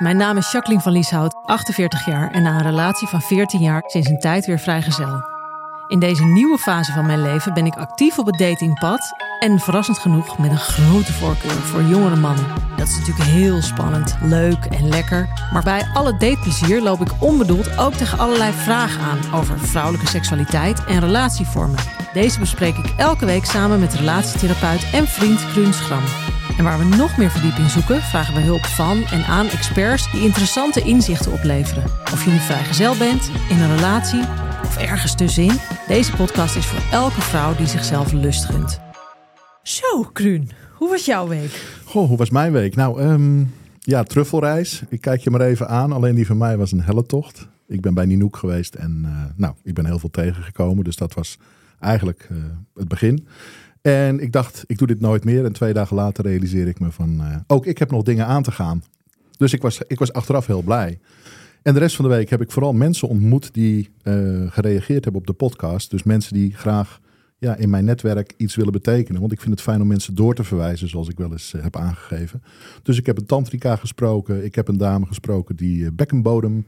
Mijn naam is Jacqueline van Lieshout, 48 jaar en na een relatie van 14 jaar sinds een tijd weer vrijgezel. In deze nieuwe fase van mijn leven ben ik actief op het datingpad en verrassend genoeg met een grote voorkeur voor jongere mannen. Dat is natuurlijk heel spannend, leuk en lekker. Maar bij alle dateplezier loop ik onbedoeld ook tegen allerlei vragen aan over vrouwelijke seksualiteit en relatievormen. Deze bespreek ik elke week samen met relatietherapeut en vriend Kruun Schram. En waar we nog meer verdieping zoeken, vragen we hulp van en aan experts die interessante inzichten opleveren. Of je nu vrijgezel bent, in een relatie of ergens tussenin, deze podcast is voor elke vrouw die zichzelf lust gunt. Zo, Kruun, hoe was jouw week? Goh, hoe was mijn week? Nou, ehm, ja, truffelreis. Ik kijk je maar even aan. Alleen die van mij was een helle tocht. Ik ben bij Ninook geweest en uh, nou, ik ben heel veel tegengekomen. Dus dat was eigenlijk uh, het begin. En ik dacht, ik doe dit nooit meer. En twee dagen later realiseer ik me van, uh, ook ik heb nog dingen aan te gaan. Dus ik was, ik was achteraf heel blij. En de rest van de week heb ik vooral mensen ontmoet die uh, gereageerd hebben op de podcast. Dus mensen die graag ja, in mijn netwerk iets willen betekenen. Want ik vind het fijn om mensen door te verwijzen, zoals ik wel eens uh, heb aangegeven. Dus ik heb een tantrika gesproken. Ik heb een dame gesproken die bekkenbodem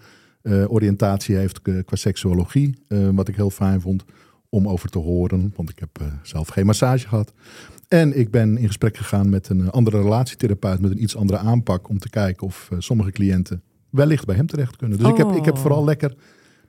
oriëntatie heeft qua seksuologie. wat ik heel fijn vond om over te horen. Want ik heb uh, zelf geen massage gehad. En ik ben in gesprek gegaan met een andere relatietherapeut met een iets andere aanpak. Om te kijken of uh, sommige cliënten wellicht bij hem terecht kunnen. Dus oh. ik, heb, ik heb vooral lekker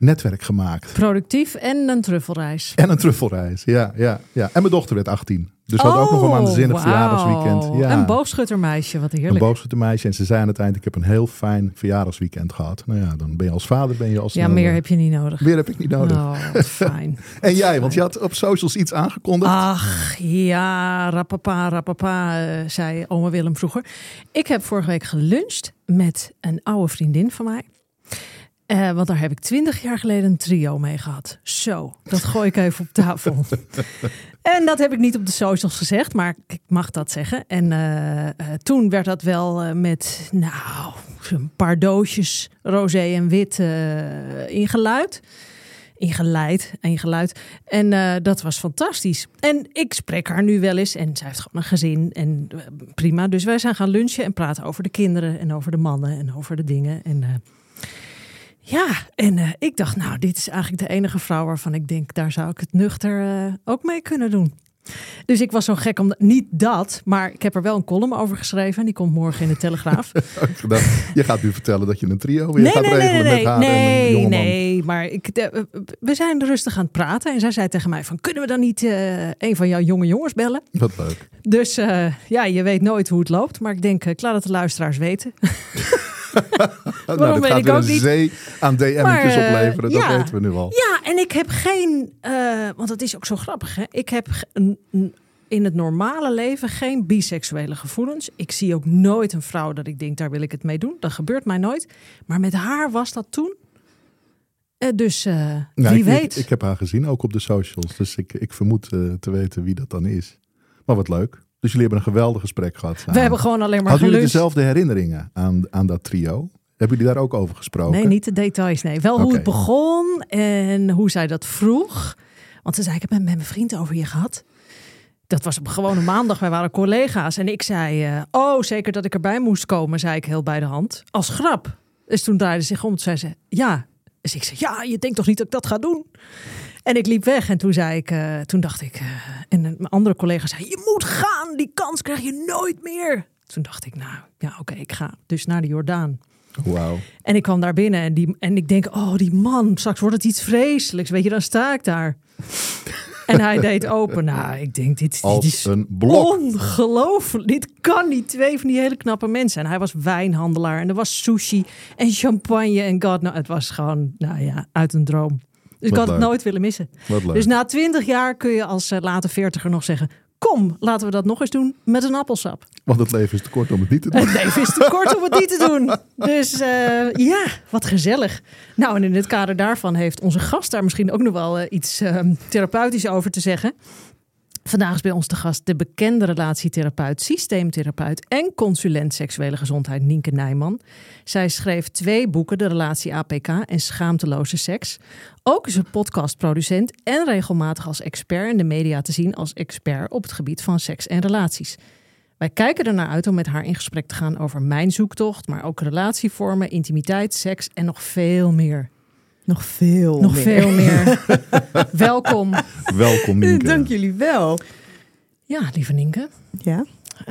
netwerk gemaakt. Productief en een truffelreis. En een truffelreis, ja. ja, ja. En mijn dochter werd 18. Dus hadden ook nog een waanzinnig wow. verjaardagsweekend. Ja. Een boogschuttermeisje, wat heerlijk. Een boogschuttermeisje. En ze zei aan het eind, ik heb een heel fijn verjaardagsweekend gehad. Nou ja, dan ben je als vader, ben je als... Ja, meer heb je niet nodig. Meer heb ik niet nodig. Oh, fijn. en jij, want je had op socials iets aangekondigd. Ach, ja, rapapa, rapapa, uh, zei oma Willem vroeger. Ik heb vorige week geluncht met een oude vriendin van mij. Uh, want daar heb ik twintig jaar geleden een trio mee gehad. Zo, dat gooi ik even op tafel. en dat heb ik niet op de socials gezegd, maar ik mag dat zeggen. En uh, uh, toen werd dat wel met, nou, een paar doosjes roze en wit ingeluid. Ingeleid, ingeluid. En dat was fantastisch. En ik spreek haar nu wel eens. En zij heeft gewoon een gezin. En prima. Dus wij zijn gaan lunchen en praten over de kinderen. En over de mannen. En over de dingen. En ja, en uh, ik dacht, nou, dit is eigenlijk de enige vrouw waarvan ik denk, daar zou ik het nuchter uh, ook mee kunnen doen. Dus ik was zo gek om, niet dat, maar ik heb er wel een column over geschreven. En die komt morgen in de Telegraaf. je gaat nu vertellen dat je een trio weer nee, gaat nee, regelen nee, met haar nee, en. Nee, maar ik, de, we zijn rustig aan het praten. En zij zei tegen mij van, kunnen we dan niet uh, een van jouw jonge jongens bellen? Wat leuk. Dus uh, ja, je weet nooit hoe het loopt. Maar ik denk, ik laat het de luisteraars weten. nou, dat gaat weer een niet. zee aan DM'tjes Maar, uh, opleveren. Dat weten we nu al. Ja, en ik heb geen, uh, want dat is ook zo grappig. Hè? Ik heb in het normale leven geen biseksuele gevoelens. Ik zie ook nooit een vrouw dat ik denk, daar wil ik het mee doen. Dat gebeurt mij nooit. Maar met haar was dat toen. Uh, dus Nou, wie ik, weet. Ik, ik heb haar gezien, ook op de socials. Dus ik, ik vermoed uh, te weten wie dat dan is. Maar wat leuk. Dus jullie hebben een geweldig gesprek gehad. we hebben gewoon alleen maar Hadden jullie geluncht. dezelfde herinneringen aan, aan dat trio? Hebben jullie daar ook over gesproken? Nee, niet de details. Nee, wel hoe het begon en hoe zij dat vroeg. Want ze zei: Ik heb het met mijn vriend over je gehad. Dat was op een gewone maandag. Wij waren collega's. En ik zei: eh, Oh, zeker dat ik erbij moest komen, zei ik heel bij de hand. Als grap. Dus toen draaide ze zich om. Toen zei ze: Ja. Dus ik zei: Ja, je denkt toch niet dat ik dat ga doen? En ik liep weg en toen zei ik, uh, toen dacht ik, uh, en mijn andere collega zei: Je moet gaan, die kans krijg je nooit meer. Toen dacht ik, nou ja, oké, okay, ik ga dus naar de Jordaan. Wauw. En ik kwam daar binnen en, die, en ik denk, oh die man, straks wordt het iets vreselijks. Weet je, dan sta ik daar. en hij deed open. Nou, ik denk, dit, is een blok. ongelooflijk. Dit kan niet. Twee van die hele knappe mensen. En hij was wijnhandelaar en er was sushi en champagne en god. Nou, het was gewoon, nou ja, uit een droom. Dus ik had het nooit willen missen. Wat leuk. Dus na twintig jaar kun je als uh, late veertiger nog zeggen... Kom, laten we dat nog eens doen met een appelsap. Want het leven is te kort om het niet te doen. Het leven is te kort om het niet te doen. Dus eh, ja, wat gezellig. Nou, en in het kader daarvan heeft onze gast daar misschien ook nog wel eh, iets uh, therapeutisch over te zeggen. Vandaag is bij ons de gast de bekende relatietherapeut, systeemtherapeut en consulent seksuele gezondheid Nienke Nijman. Zij schreef twee boeken, De Relatie APK en Schaamteloze Seks. Ook is ze podcastproducent en regelmatig als expert in de media te zien als expert op het gebied van seks en relaties. Wij kijken er naar uit om met haar in gesprek te gaan over mijn zoektocht, maar ook relatievormen, intimiteit, seks en nog veel meer. Nog veel Nog meer. veel meer. Welkom. Welkom Nienke. Dank jullie wel. Ja, lieve Nienke. Ja.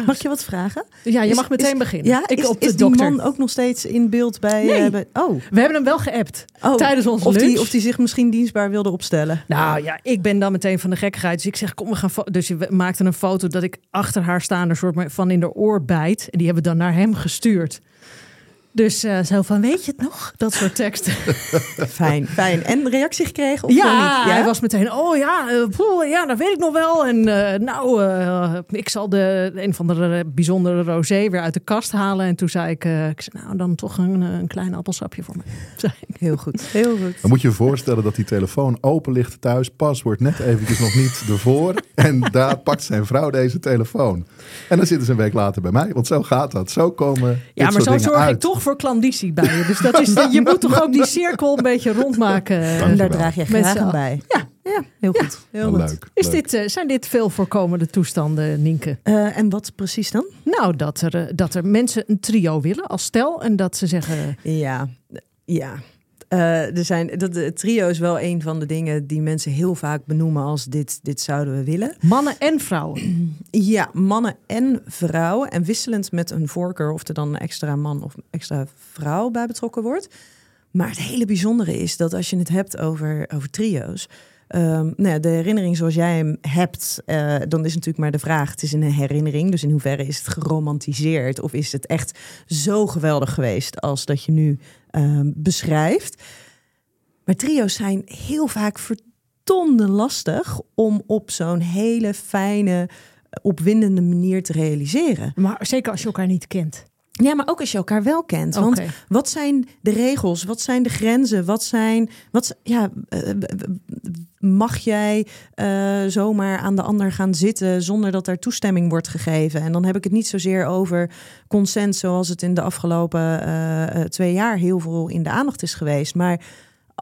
Mag ik je wat vragen? Ja, je Is- mag meteen is- beginnen. Ja, ik is, op de is die dokter. man ook nog steeds in beeld bij... Nee. eh, bij- oh. We hebben hem wel geappt oh. tijdens onze of lunch. Die, of die zich misschien dienstbaar wilde opstellen. Nou ja, ik ben dan meteen van de gekkigheid. Dus ik zeg, kom, we gaan. Dus je maakte een foto dat ik achter haar sta, een soort van in de oor bijt. En die hebben we dan naar hem gestuurd. Dus eh, zo van, weet je het nog? Dat soort teksten. Fijn, fijn. En reactie gekregen of ja, niet? hij was meteen, oh ja, eh, poeh, ja, dat weet ik nog wel. En eh, nou, eh, ik zal de een van de bijzondere rosé weer uit de kast halen. En toen zei ik, eh, ik zei, nou, dan toch een, een klein appelsapje voor me. Zei ik. Heel goed, heel goed. Dan moet je je voorstellen dat die telefoon open ligt thuis. Paswoord net eventjes nog niet ervoor. En daar pakt zijn vrouw deze telefoon. En dan zitten ze een week later bij mij. Want zo gaat dat. Zo komen Ja, dit maar soort zo zorg ik uit. Toch voor klanditie bij je. Dus dat is, je moet toch ook die cirkel een beetje rondmaken. En daar draag je graag aan bij. Ja. Ja, heel goed. Heel Wel goed. leuk. Is leuk. dit, eh, zijn dit veel voorkomende toestanden, Nienke? Eh, en wat precies dan? Nou, dat er, eh, dat er mensen een trio willen als stel. En dat ze zeggen, Ja, ja. Eh, er zijn, dat, het trio is wel een van de dingen die mensen heel vaak benoemen als dit, dit zouden we willen. mannen en vrouwen. Ja, mannen en vrouwen. En wisselend met een voorkeur of er dan een extra man of extra vrouw bij betrokken wordt. Maar het hele bijzondere is dat als je het hebt over, over trio's. Ehm, nou de herinnering zoals jij hem hebt, eh, dan is natuurlijk maar de vraag: het is een herinnering, dus in hoeverre is het geromantiseerd of is het echt zo geweldig geweest als dat je nu ehm, beschrijft? Maar trio's zijn heel vaak verdomde lastig om op zo'n hele fijne, opwindende manier te realiseren. Maar zeker als je elkaar niet kent. Ja, maar ook als je elkaar wel kent. Want wat zijn de regels? Wat zijn de grenzen? Wat zijn. Wat, ja, eh, eh, mag jij eh, zomaar aan de ander gaan zitten zonder dat er toestemming wordt gegeven? En dan heb ik het niet zozeer over consent, zoals het in de afgelopen twee jaar heel veel in de aandacht is geweest. Maar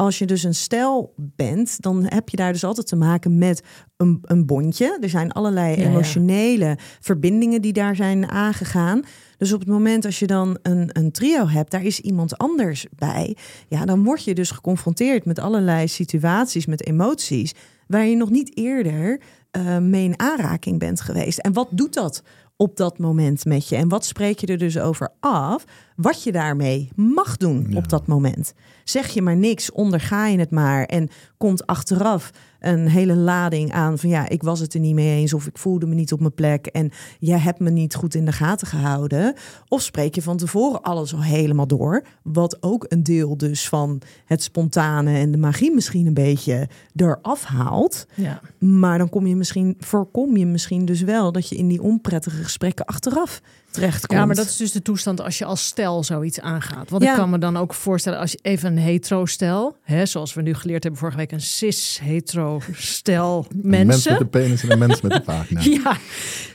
als je dus een stel bent, dan heb je daar dus altijd te maken met een, een bondje. Er zijn allerlei Ja, ja. emotionele verbindingen die daar zijn aangegaan. Dus op het moment als je dan een, een trio hebt, daar is iemand anders bij. Ja, dan word je dus geconfronteerd met allerlei situaties, met emoties, waar je nog niet eerder eh, mee in aanraking bent geweest. En wat doet dat op dat moment met je? En wat spreek je er dus over af? Wat je daarmee mag doen Ja. op dat moment. Zeg je maar niks, onderga je het maar en komt achteraf een hele lading aan van ja, ik was het er niet mee eens of ik voelde me niet op mijn plek en jij hebt me niet goed in de gaten gehouden. Of spreek je van tevoren alles al helemaal door, wat ook een deel dus van het spontane en de magie misschien een beetje eraf haalt. Ja. Maar dan kom je misschien, voorkom je misschien dus wel dat je in die onprettige gesprekken achteraf terechtkomt. ja, maar dat is dus de toestand als je als stel zoiets aangaat. Want Ja. ik kan me dan ook voorstellen als je even een hetero-stel, hè, zoals we nu geleerd hebben vorige week, een cis-hetero-stel Een mens mensen. met een penis en een mens met een vagina. Ja,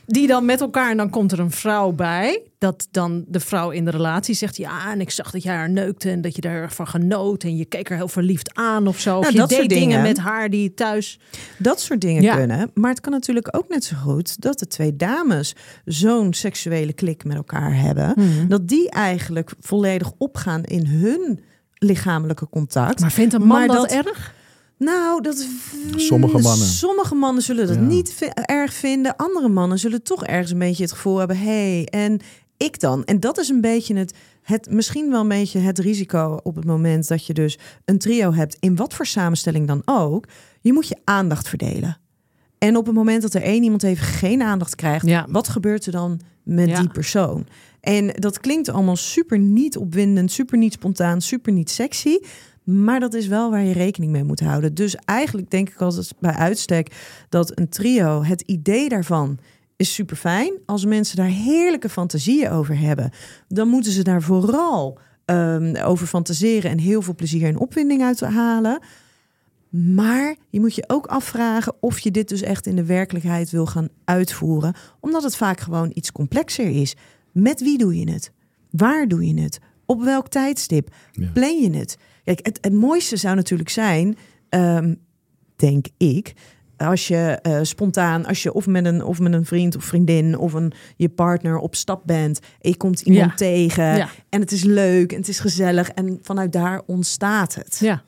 die dan met elkaar en dan komt er een vrouw bij. Dat dan de vrouw in de relatie zegt: Ja, en ik zag dat jij haar neukte en dat je daar erg van genoot. En je keek er heel verliefd aan of zo. Of Nou, je dat deed soort dingen dingen. met haar die thuis. Dat soort dingen Ja. kunnen. Maar het kan natuurlijk ook net zo goed dat de twee dames zo'n seksuele klik met elkaar hebben. Mhm. Dat die eigenlijk volledig opgaan in hun lichamelijke contact. Maar vindt een man Maar dat, dat- erg? Nou, dat Sommige mannen. Sommige mannen zullen dat Ja. niet erg vinden. Andere mannen zullen toch ergens een beetje het gevoel hebben: hé, hey, en ik dan? En dat is een beetje het, het, misschien wel een beetje het risico op het moment dat je dus een trio hebt, in wat voor samenstelling dan ook. Je moet je aandacht verdelen. En op het moment dat er één iemand even geen aandacht krijgt, Ja. wat gebeurt er dan met Ja. die persoon? En dat klinkt allemaal super niet opwindend, super niet spontaan, super niet sexy. Maar dat is wel waar je rekening mee moet houden. Dus eigenlijk denk ik altijd bij uitstek dat een trio, het idee daarvan is super fijn. Als mensen daar heerlijke fantasieën over hebben, dan moeten ze daar vooral um, over fantaseren en heel veel plezier en opwinding uit halen. Maar je moet je ook afvragen of je dit dus echt in de werkelijkheid wil gaan uitvoeren, omdat het vaak gewoon iets complexer is. Met wie doe je het? Waar doe je het? Op welk tijdstip? Ja. Plan je het? Kijk, het, het mooiste zou natuurlijk zijn, um, denk ik, als je uh, spontaan, als je of met een of met een vriend of vriendin of een je partner op stap bent, en je komt iemand ja. tegen ja. en het is leuk en het is gezellig en vanuit daar ontstaat het. Ja.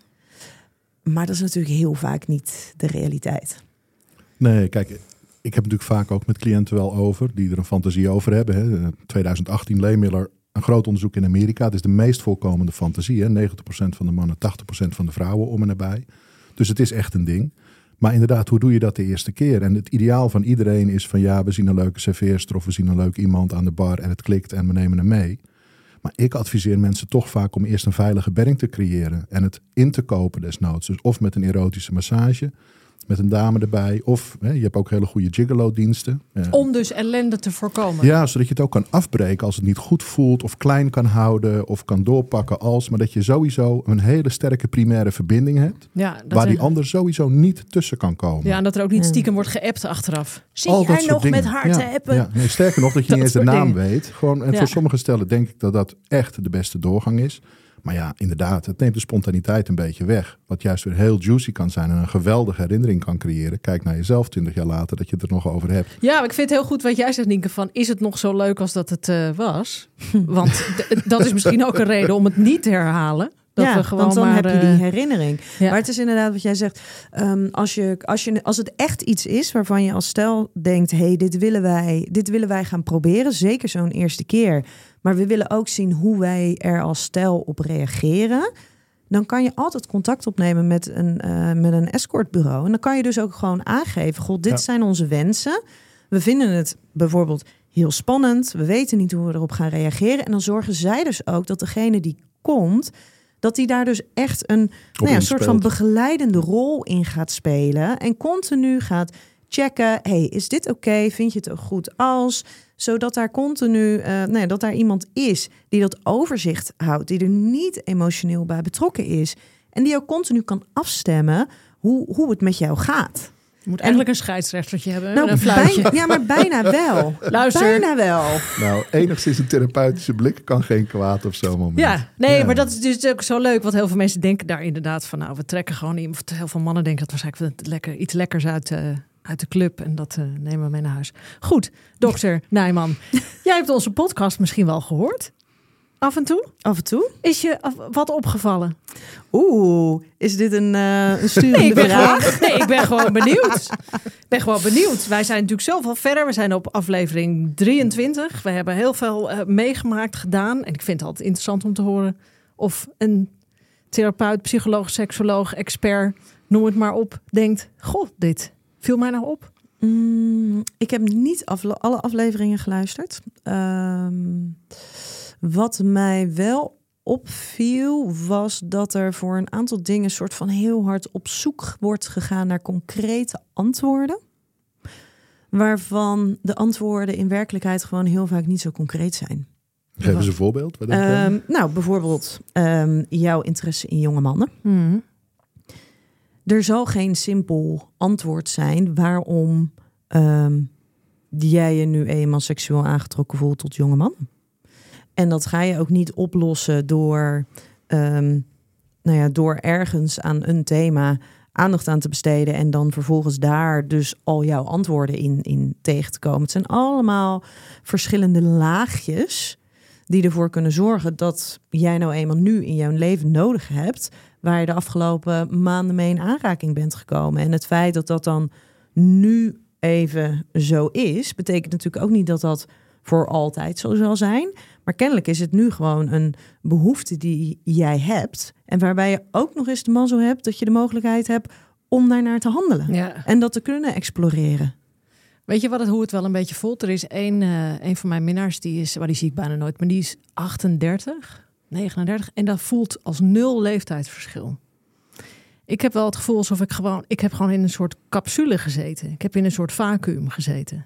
Maar dat is natuurlijk heel vaak niet de realiteit. Nee, kijk, ik heb natuurlijk vaak ook met cliënten wel over die er een fantasie over hebben. Hè. 2018 Lehmiller, een groot onderzoek in Amerika. Het is de meest voorkomende fantasie. Hè. 90% van de mannen, 80% van de vrouwen om en nabij. Dus het is echt een ding. Maar inderdaad, hoe doe je dat de eerste keer? En het ideaal van iedereen is van ja, we zien een leuke serveerster of we zien een leuk iemand aan de bar en het klikt en we nemen hem mee. Maar ik adviseer mensen toch vaak om eerst een veilige berring te creëren en het in te kopen desnoods. Dus of met een erotische massage, met een dame erbij. Of hè, je hebt ook hele goede gigolo-diensten. Om dus ellende te voorkomen. Ja, zodat je het ook kan afbreken als het niet goed voelt of klein kan houden of kan doorpakken als. Maar dat je sowieso een hele sterke primaire verbinding hebt. Ja, waar die ander sowieso niet tussen kan komen. Ja, en dat er ook niet stiekem wordt geappt achteraf. Zie jij nog dingen. met haar te appen? Ja, nee, sterker nog, dat je niet eens de naam weet. Gewoon, en voor sommige stellen denk ik dat dat echt de beste doorgang is. Maar ja, inderdaad, het neemt de spontaniteit een beetje weg. Wat juist weer heel juicy kan zijn en een geweldige herinnering kan creëren. Kijk naar jezelf twintig jaar later, dat je het er nog over hebt. Ja, maar ik vind het heel goed wat jij zegt, Nienke, van is het nog zo leuk als dat het uh, was? Want dat is misschien ook een reden om het niet te herhalen. Dat ja, we gewoon want dan maar, heb je die uh, herinnering. ja. Maar het is inderdaad wat jij zegt. Um, als, je, als, je, als het echt iets is waarvan je als stel denkt... hey, dit willen wij, dit willen wij gaan proberen. Zeker zo'n eerste keer. Maar we willen ook zien hoe wij er als stel op reageren. Dan kan je altijd contact opnemen met een, uh, met een escortbureau. En dan kan je dus ook gewoon aangeven... God, dit Ja. zijn onze wensen. We vinden het bijvoorbeeld heel spannend. We weten niet hoe we erop gaan reageren. En dan zorgen zij dus ook dat degene die komt dat hij daar dus echt een, nou ja, een soort van begeleidende rol in gaat spelen. En continu gaat checken, hey, is dit oké? Vind je het ook goed als? Zodat daar continu, eh, nou ja, dat daar iemand is die dat overzicht houdt, die er niet emotioneel bij betrokken is. En die ook continu kan afstemmen hoe, hoe het met jou gaat. Je moet eigenlijk een scheidsrechtertje hebben. Nou, een fluitje. bijna, ja, maar bijna wel. Luister. Bijna wel. Nou, enigszins een therapeutische blik kan geen kwaad op zo'n moment. Ja, nee, Ja. maar dat is dus ook zo leuk. Want heel veel mensen denken daar inderdaad van... nou, we trekken gewoon iemand... of Heel veel mannen denken dat waarschijnlijk het lekker, iets lekkers uit, eh, uit de club... en dat eh, nemen we mee naar huis. Goed, dokter Nijman. Jij hebt onze podcast misschien wel gehoord. Af en toe. Af en toe. Is je af- wat opgevallen? Oeh, is dit een, eh een sturende Nee vraag? gewoon, nee, ik ben gewoon benieuwd. Ik ben gewoon benieuwd. Wij zijn natuurlijk zoveel verder. We zijn op aflevering 23. We hebben heel veel eh, meegemaakt, gedaan. En ik vind het altijd interessant om te horen of een therapeut, psycholoog, seksoloog, expert, noem het maar op, denkt: Goh, dit viel mij nou op. Mm, ik heb niet afle- alle afleveringen geluisterd. Ehm, wat mij wel opviel, was dat er voor een aantal dingen soort van heel hard op zoek wordt gegaan naar concrete antwoorden. Waarvan de antwoorden in werkelijkheid gewoon heel vaak niet zo concreet zijn. Geef eens een voorbeeld. Ehm, nou, bijvoorbeeld ehm, jouw interesse in jonge mannen. Er zal geen simpel antwoord zijn waarom ehm, jij je nu eenmaal seksueel aangetrokken voelt tot jonge mannen. En dat ga je ook niet oplossen door, ehm, nou ja, door ergens aan een thema aandacht aan te besteden en dan vervolgens daar dus al jouw antwoorden in, in tegen te komen. Het zijn allemaal verschillende laagjes die ervoor kunnen zorgen dat jij nou eenmaal nu in jouw leven nodig hebt, waar je de afgelopen maanden mee in aanraking bent gekomen. En het feit dat dat dan nu even zo is, betekent natuurlijk ook niet dat dat voor altijd zo zal zijn. Maar kennelijk is het nu gewoon een behoefte die jij hebt. En waarbij je ook nog eens de mazzel hebt dat je de mogelijkheid hebt om daarnaar te handelen. Ja. En dat te kunnen exploreren. Weet je wat het, hoe het wel een beetje voelt? Er is één, eh, een van mijn minnaars, die is, waar die zie ik bijna nooit, maar die is 38. 39. En dat voelt als nul leeftijdsverschil. Ik heb wel het gevoel alsof ik gewoon... Ik heb gewoon in een soort capsule gezeten. Ik heb in een soort vacuüm gezeten.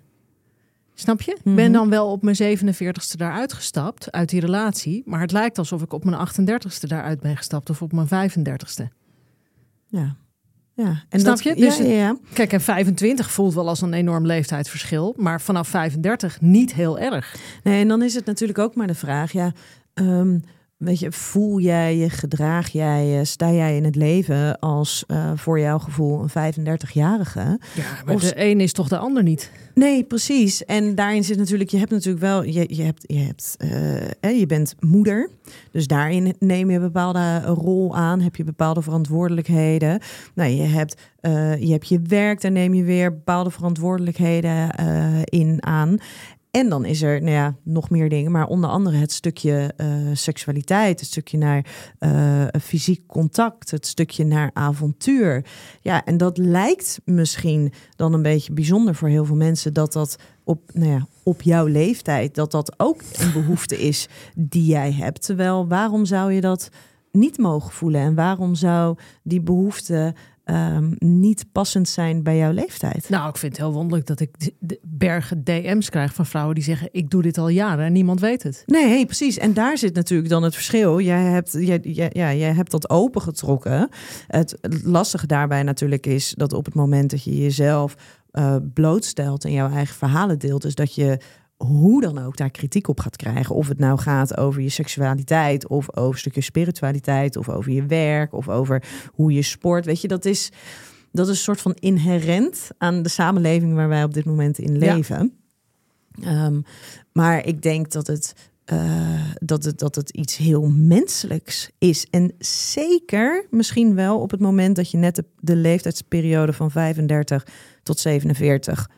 Snap je? Ik ben Mhm. dan wel op mijn 47ste daaruit gestapt, uit die relatie. Maar het lijkt alsof ik op mijn 38ste daaruit ben gestapt of op mijn 35ste. Ja. ja. En Snap dat, je? Dus ja, ja, ja. Kijk, en 25 voelt wel als een enorm leeftijdsverschil. Maar vanaf 35 niet heel erg. Nee, en dan is het natuurlijk ook maar de vraag, ja, ehm, weet je, voel jij je, gedraag jij je, sta jij in het leven als eh, voor jouw gevoel een 35-jarige? Ja, maar Of- de een is toch de ander niet. Nee, precies. En daarin zit natuurlijk, je hebt natuurlijk wel, je, je, hebt, je, hebt, eh, hè, je bent moeder. Dus daarin neem je een bepaalde rol aan, heb je bepaalde verantwoordelijkheden. Nou, je hebt, eh, je, hebt je werk, daar neem je weer bepaalde verantwoordelijkheden in aan. En dan is er, nou ja, nog meer dingen, maar onder andere het stukje eh, seksualiteit, het stukje naar eh, fysiek contact, het stukje naar avontuur. Ja, en dat lijkt misschien dan een beetje bijzonder voor heel veel mensen dat dat op, nou ja, op jouw leeftijd, dat dat ook een behoefte is die jij hebt. Terwijl waarom zou je dat niet mogen voelen en waarom zou die behoefte ehm, niet passend zijn bij jouw leeftijd? Nou, ik vind het heel wonderlijk dat ik bergen DM's krijg van vrouwen die zeggen: Ik doe dit al jaren en niemand weet het. Nee, precies. En daar zit natuurlijk dan het verschil. Jij hebt, jij, jij- ja, jij hebt dat opengetrokken. Het lastige daarbij natuurlijk is dat op het moment dat je jezelf eh, blootstelt en jouw eigen verhalen deelt, is dat je hoe dan ook daar kritiek op gaat krijgen. Of het nou gaat over je seksualiteit, of over een stukje spiritualiteit, of over je werk, of over hoe je sport. Weet je, dat is, dat is een soort van inherent aan de samenleving waar wij op dit moment in Ja. leven. Ehm, maar ik denk dat het, eh, dat, het, dat het iets heel menselijks is. En zeker misschien wel op het moment dat je net de, de leeftijdsperiode van 35 tot 47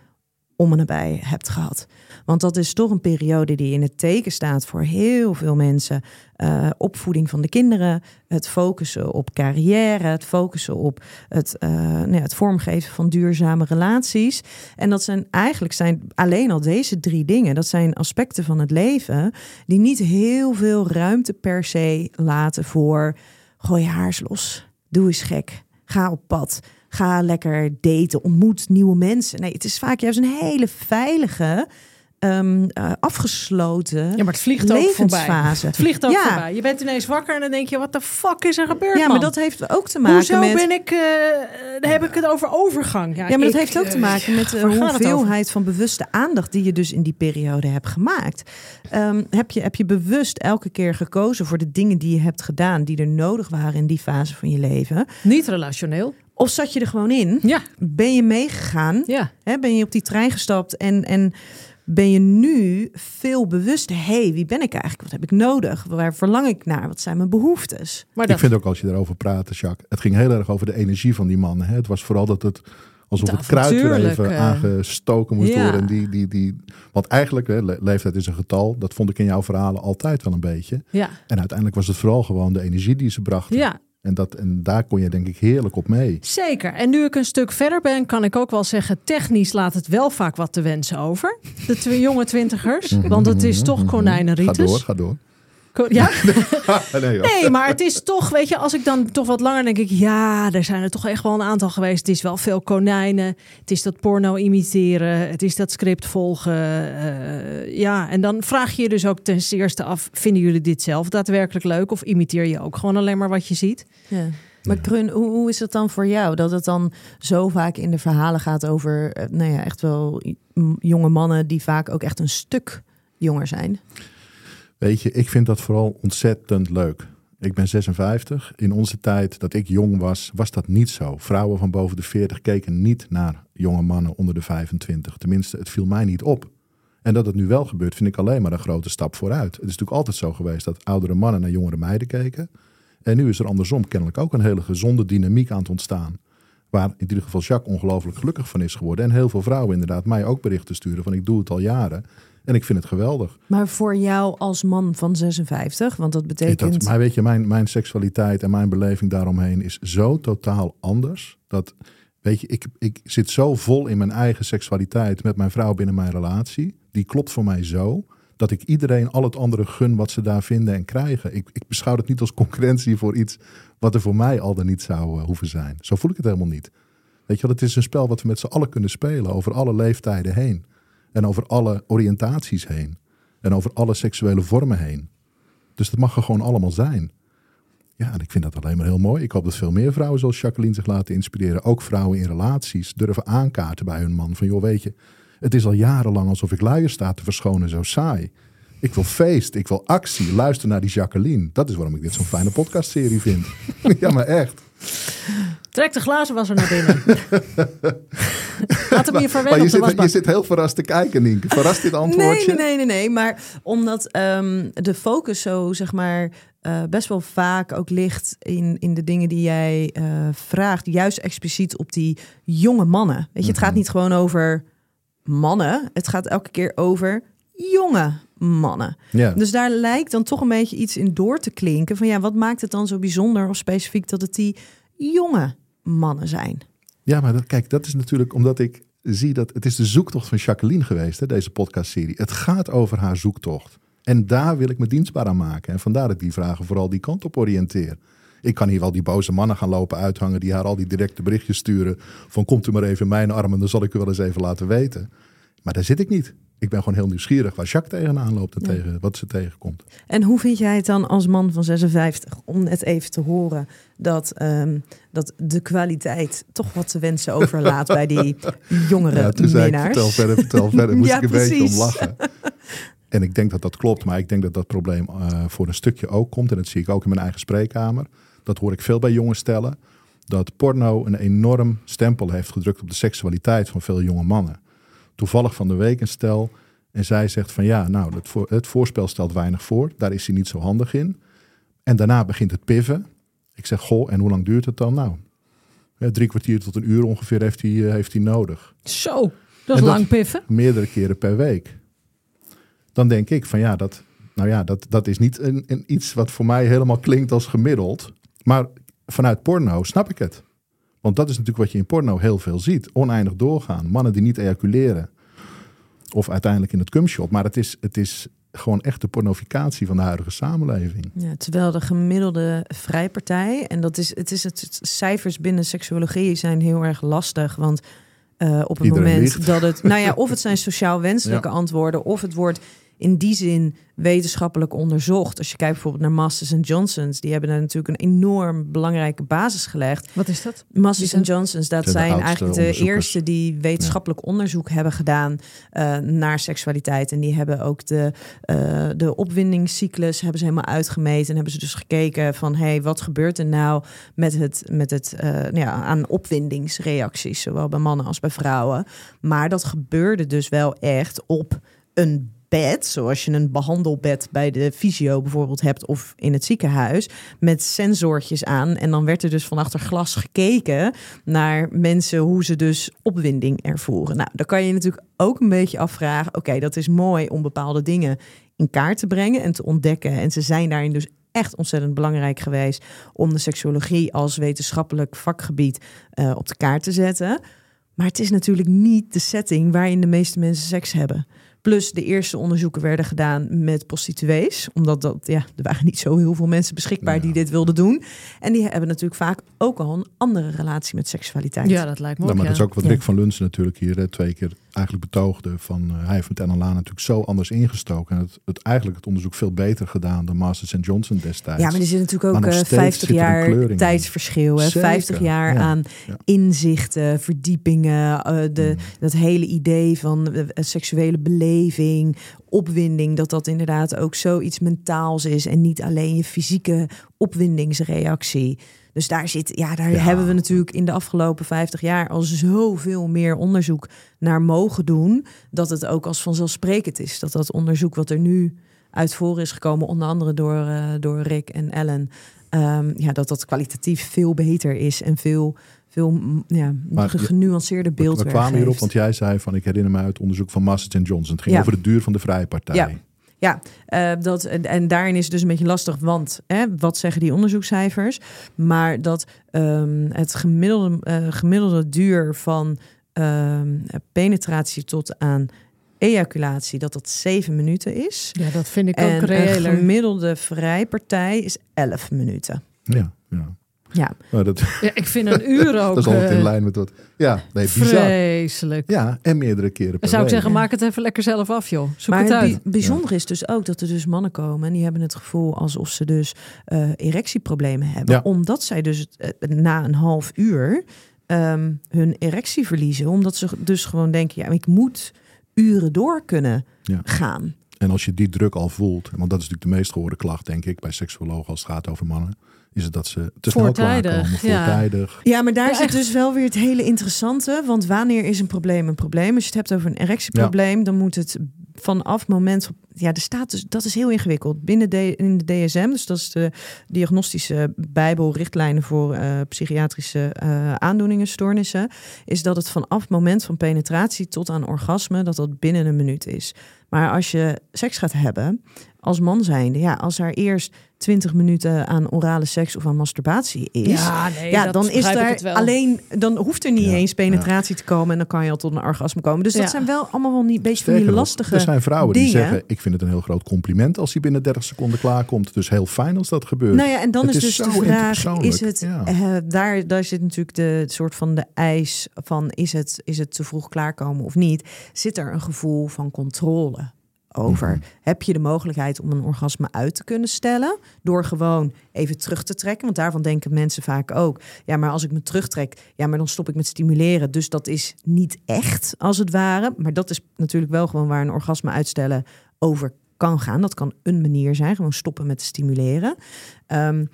om en nabij hebt gehad. Want dat is toch een periode die in het teken staat voor heel veel mensen. Eh, opvoeding van de kinderen, het focussen op carrière, het focussen op het, eh, nou ja, het vormgeven van duurzame relaties. En dat zijn eigenlijk zijn alleen al deze drie dingen. Dat zijn aspecten van het leven die niet heel veel ruimte per se laten voor gooi je haars los, doe eens gek, ga op pad. Ga lekker daten, ontmoet nieuwe mensen. Nee, het is vaak juist een hele veilige, ehm, eh, afgesloten Ja, maar het vliegt levensfase. Het vliegt ook Ja. voorbij. Je bent ineens wakker en dan denk je: Wat de fuck is er gebeurd? Ja, maar dat heeft ook te maken Hoezo met. ben ik. dan heb ik het over overgang. Ja, maar dat heeft ook te maken met de hoeveelheid van bewuste aandacht die je dus in die periode hebt gemaakt. Ehm, heb, je, heb je bewust elke keer gekozen voor de dingen die je hebt gedaan, die er nodig waren in die fase van je leven? Niet relationeel. Of zat je er gewoon in? Ja, Ben je meegegaan? ja. Ben je op die trein gestapt en, en ben je nu veel bewuster? Hé, hey, wie ben ik eigenlijk? Wat heb ik nodig? Waar verlang ik naar? Wat zijn mijn behoeftes? Maar Ik dat, vind ook als je erover praat, Jacques, het ging heel erg over de energie van die mannen. Hè? Het was vooral dat het alsof Het het kruid weer even aangestoken moest Ja. worden. En die, die, die, want eigenlijk, hè, le- leeftijd is een getal. Dat vond ik in jouw verhalen altijd wel een beetje. ja, En uiteindelijk was het vooral gewoon de energie die ze brachten. ja, En, dat, en daar kon je denk ik heerlijk op mee. zeker. En nu ik een stuk verder ben, kan ik ook wel zeggen: technisch laat het wel vaak wat te wensen over. De twee jonge twintigers. Want het is toch Ga konijnenritus. door, ga door. Ko- Ja? nee, maar het is toch, weet je, als ik dan toch wat langer denk ik, ja, er zijn er toch echt wel een aantal geweest. Het is wel veel konijnen. Het is dat porno imiteren. Het is dat script volgen. eh, ja, en dan vraag je je dus ook ten eerste af, vinden jullie dit zelf daadwerkelijk leuk? Of imiteer je ook gewoon alleen maar wat je ziet? Ja. Maar Krun, hoe, hoe is het dan voor jou dat het dan zo vaak in de verhalen gaat over, eh, nou ja, echt wel jonge mannen die vaak ook echt een stuk jonger zijn? Weet je, ik vind dat vooral ontzettend leuk. Ik ben 56. In onze tijd dat ik jong was, was dat niet zo. Vrouwen van boven de 40 keken niet naar jonge mannen onder de 25. Tenminste, het viel mij niet op. En dat het nu wel gebeurt, vind ik alleen maar een grote stap vooruit. Het is natuurlijk altijd zo geweest dat oudere mannen naar jongere meiden keken. En nu is er andersom kennelijk ook een hele gezonde dynamiek aan het ontstaan. Waar in ieder geval Jacques ongelooflijk gelukkig van is geworden. En heel veel vrouwen inderdaad mij ook berichten sturen van ik doe het al jaren. En ik vind het geweldig. Maar voor jou als man van 56, want dat betekent... Dat, maar weet je, mijn, mijn seksualiteit en mijn beleving daaromheen is zo totaal anders. Dat, weet je, ik, ik zit zo vol in mijn eigen seksualiteit met mijn vrouw binnen mijn relatie. Die klopt voor mij zo. Dat Dat ik iedereen al het andere gun wat ze daar vinden en krijgen. Ik, ik beschouw het niet als concurrentie voor iets wat er voor mij al dan niet zou uh, hoeven zijn. Zo voel ik het helemaal niet. Weet je wel, het is een spel wat we met z'n allen kunnen spelen over alle leeftijden heen. En over alle oriëntaties heen. En over alle seksuele vormen heen. Dus dat mag er gewoon allemaal zijn. Ja, en ik vind dat alleen maar heel mooi. Ik hoop dat veel meer vrouwen zoals Jacqueline zich laten inspireren. Ook vrouwen in relaties durven aankaarten bij hun man. Van joh, weet je, het is al jarenlang alsof ik luier sta te verschonen zo saai. Ik wil feest, ik wil actie. Luister naar die Jacqueline. Dat is waarom ik dit zo'n fijne podcastserie vind. ja, maar echt. Trek de glazen was er naar binnen. Laat hem hier maar, je, zit, je zit heel verrast te kijken, Nienke. Verrast dit antwoordje? Nee, nee, nee, nee. Maar omdat um, de focus zo, zeg maar, uh, best wel vaak ook ligt in, in de dingen die jij uh, vraagt. Juist expliciet op die jonge mannen. Weet je, mm -hmm. het gaat mhm. niet gewoon over mannen. Het gaat elke keer over jonge mannen. Ja. Dus daar lijkt dan toch een beetje iets in door te klinken. Van ja, wat maakt het dan zo bijzonder of specifiek dat het die jonge mannen zijn? Ja, maar dat, kijk, dat is natuurlijk omdat ik zie dat het is de zoektocht van Jacqueline geweest, hè, deze podcastserie. Het gaat over haar zoektocht. En daar wil ik me dienstbaar aan maken. En vandaar dat ik die vragen vooral die kant op oriënteer. Ik kan hier wel die boze mannen gaan lopen uithangen die haar al die directe berichtjes sturen. Van komt u maar even in mijn armen, dan zal ik u wel eens even laten weten. Maar daar zit ik niet. Ik ben gewoon heel nieuwsgierig waar Jacques tegenaan loopt en tegen, wat ze tegenkomt. En hoe vind jij het dan als man van 56 om net even te horen dat, um, dat de kwaliteit toch wat te wensen overlaat bij die jongere ja, toen zei ik, vertel verder, vertel verder. Moest ja, ik een precies. beetje om lachen. En ik denk dat dat klopt, maar ik denk dat dat probleem uh, voor een stukje ook komt. En dat zie ik ook in mijn eigen spreekkamer. Dat hoor ik veel bij jonge stellen. Dat porno een enorm stempel heeft gedrukt op de seksualiteit van veel jonge mannen toevallig van de week een stel. En zij zegt van ja, nou, het, voor, het voorspel stelt weinig voor. Daar is hij niet zo handig in. En daarna begint het piffen. Ik zeg, goh, en hoe lang duurt het dan? Nou, drie kwartier tot een uur ongeveer heeft hij, eh, heeft hij nodig. Zo, dat is lang piffen. Meerdere keren per week. Dan denk ik van ja, dat, nou ja, dat, dat is niet een, een iets wat voor mij helemaal klinkt als gemiddeld. Maar vanuit porno snap ik het. Want dat is natuurlijk wat je in porno heel veel ziet. Oneindig doorgaan. Mannen die niet ejaculeren. Of uiteindelijk in het cumshot. Maar het is, het is gewoon echt de pornificatie van de huidige samenleving. Ja, terwijl de gemiddelde vrijpartij... en dat is, het is het, cijfers binnen seksuologie zijn heel erg lastig. Want uh, op het Iedereen moment dat het... Nou ja, of het zijn sociaal wenselijke ja. antwoorden... of het wordt in die zin wetenschappelijk onderzocht. Als je kijkt bijvoorbeeld naar Masters en Johnsons, die hebben daar natuurlijk een enorm belangrijke basis gelegd. Wat is dat? Masters en Johnsons, dat Zijn eigenlijk de eerste die wetenschappelijk onderzoek hebben gedaan eh, naar seksualiteit. En die hebben ook de, eh, de opwindingscyclus hebben ze helemaal uitgemeten. En hebben ze dus gekeken van hey, wat gebeurt er nou met het, met het eh, nou ja, aan opwindingsreacties, zowel bij mannen als bij vrouwen. Maar dat gebeurde dus wel echt op een bed, zoals je een behandelbed bij de fysio bijvoorbeeld hebt of in het ziekenhuis, met sensortjes aan. En dan werd er dus van achter glas gekeken naar mensen hoe ze dus opwinding ervoeren. Nou, dan kan je natuurlijk ook een beetje afvragen, oké, dat is mooi om bepaalde dingen in kaart te brengen en te ontdekken. En ze zijn daarin dus echt ontzettend belangrijk geweest om de seksuologie als wetenschappelijk vakgebied uh, op de kaart te zetten. Maar het is natuurlijk niet de setting waarin de meeste mensen seks hebben. Plus de eerste onderzoeken werden gedaan met prostituees. Omdat dat, ja, er waren niet zo heel veel mensen beschikbaar Ja. die dit wilden doen. En die hebben natuurlijk vaak ook al een andere relatie met seksualiteit. Ja, dat lijkt me ook, maar dat ja. is ook wat Ja. Rick van Luns natuurlijk hier hè, twee keer eigenlijk betoogde. Van, eh, hij heeft met NLA natuurlijk zo anders ingestoken. En het, het, eigenlijk het onderzoek veel beter gedaan dan Masters en Johnson destijds. Ja, maar er zit natuurlijk ook nog eh, steeds 50 zit er een jaar tijdsverschil. Hè? Zeker, 50 jaar ja, aan ja. inzichten, verdiepingen, eh, de, Mm. dat hele idee van seksuele beleving, opwinding, dat dat inderdaad ook zoiets mentaals is en niet alleen je fysieke opwindingsreactie. Dus daar zit, ja, daar Ja. hebben we natuurlijk in de afgelopen 50 jaar al zoveel meer onderzoek naar mogen doen, dat het ook als vanzelfsprekend is dat dat onderzoek wat er nu uit voren is gekomen, onder andere door, eh, door Rick en Ellen, ehm, ja, dat dat kwalitatief veel beter is en veel, veel ja, Maar genuanceerde We, beeld we kwamen hierop, want jij zei van ik herinner me uit onderzoek van Masters en Johnson. Het ging Ja. over de duur van de vrije partij. Ja. Ja, eh, dat, en, en daarin is het dus een beetje lastig, want hè, wat zeggen die onderzoekscijfers? Maar dat ehm, het gemiddelde, eh, gemiddelde duur van ehm, penetratie tot aan ejaculatie dat dat zeven minuten is. Ja, dat vind ik ook En een gemiddelde vrijpartij is 11 minuten. Ja, ja. Ja, dat, Ja, ik vind een uur ook dat is altijd in eh, lijn met wat. Ja, nee, bizar. vreselijk. Ja, en meerdere keren per zou ik zeggen, maak het even lekker zelf af, joh. Zoek maar het het uit. bi- bijzondere is dus ook dat er dus mannen komen en die hebben het gevoel alsof ze dus eh, erectieproblemen hebben. Ja. Omdat zij dus eh, na een half uur ehm, hun erectie verliezen. Omdat ze dus gewoon denken, ja, ik moet uren door kunnen Ja. gaan. En als je die druk al voelt, want dat is natuurlijk de meest gehoorde klacht, denk ik, bij seksuologen als het gaat over mannen, is het dat ze te snel Voortijdig, klaarkomen, ja. voortijdig. Ja, maar daar Ja, zit echt. dus wel weer het hele interessante. Want wanneer is een probleem een probleem? Als je het hebt over een erectieprobleem, dan moet het vanaf moment. Ja, er staat dus, dat is heel ingewikkeld. Binnen de, in de DSM, dus dat is de diagnostische bijbel, richtlijnen voor eh, psychiatrische eh, aandoeningen, stoornissen, is dat het vanaf moment van penetratie tot aan orgasme, dat dat binnen een minuut is. Maar als je seks gaat hebben, als man zijnde, ja, als er eerst 20 minuten aan orale seks of aan masturbatie is, Ja, nee, ja, dat dan is daar alleen, dan hoeft er niet Ja, eens penetratie te komen en dan kan je al tot een orgasme komen. Dus dat zijn wel allemaal wel niet beetje van die lastige. er zijn vrouwen die dingen. zeggen, ik vind het een heel groot compliment als hij binnen 30 seconden klaarkomt. Dus heel fijn als dat gebeurt. Nou ja, en dan Het is is dus zo de vraag: is het ja. eh, daar, daar zit natuurlijk de soort van de eis van: is het, is het te vroeg klaarkomen of niet? Zit er een gevoel van controle over? Mhm. Heb je de mogelijkheid om een orgasme uit te kunnen stellen door gewoon even terug te trekken? Want daarvan denken mensen vaak ook: ja, maar als ik me terugtrek, ja, maar dan stop ik met stimuleren. Dus dat is niet echt, als het ware. Maar dat is natuurlijk wel gewoon waar een orgasme uitstellen over kan gaan. Dat kan een manier zijn, gewoon stoppen met stimuleren. Ehm,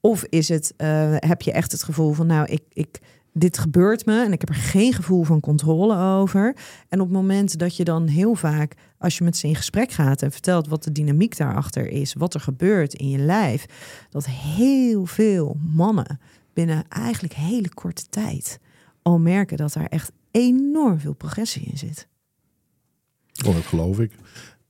of is het, eh, heb je echt het gevoel van, nou, ik, ik, dit gebeurt me en ik heb er geen gevoel van controle over. En op het moment dat je dan heel vaak, als je met ze in gesprek gaat en vertelt wat de dynamiek daarachter is, wat er gebeurt in je lijf, dat heel veel mannen binnen eigenlijk hele korte tijd al merken dat daar echt enorm veel progressie in zit. Oh, dat geloof ik.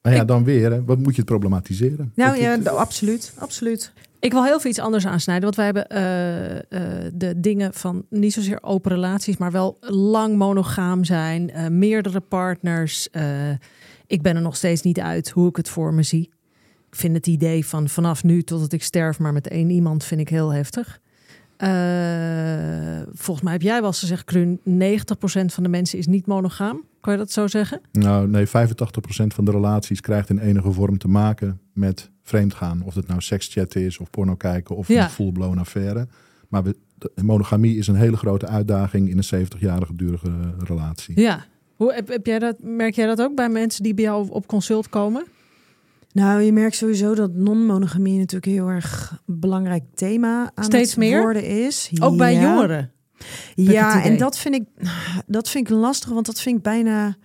Maar ja, dan weer, hè, wat moet je het problematiseren? Nou ja, het- d- absoluut, absoluut. Ik wil heel veel iets anders aansnijden. Want wij hebben eh, eh, de dingen van niet zozeer open relaties, maar wel lang monogaam zijn, eh, meerdere partners. Ik ben er nog steeds niet uit hoe ik het voor me zie. Ik vind het idee van vanaf nu totdat ik sterf, maar met één iemand, vind ik heel heftig. Eh, volgens mij heb jij wel eens gezegd, Krun, 90% van de mensen is niet monogaam. Kan je dat zo zeggen? Nou, nee, 85% van de relaties krijgt in enige vorm te maken met vreemdgaan. Of het nou sekschatten is, of porno kijken, of Ja. een full-blown affaire. Maar we, de- monogamie is een hele grote uitdaging in een 70-jarige durige relatie. Ja. Hoe, heb, heb jij dat, merk jij dat ook bij mensen die bij jou op consult komen? Nou, je merkt sowieso dat non-monogamie natuurlijk heel erg belangrijk thema aan Steeds het meer? worden is. Ook bij jongeren? Ja, en dat vind ik dat vind ik lastig, want dat vind ik bijna.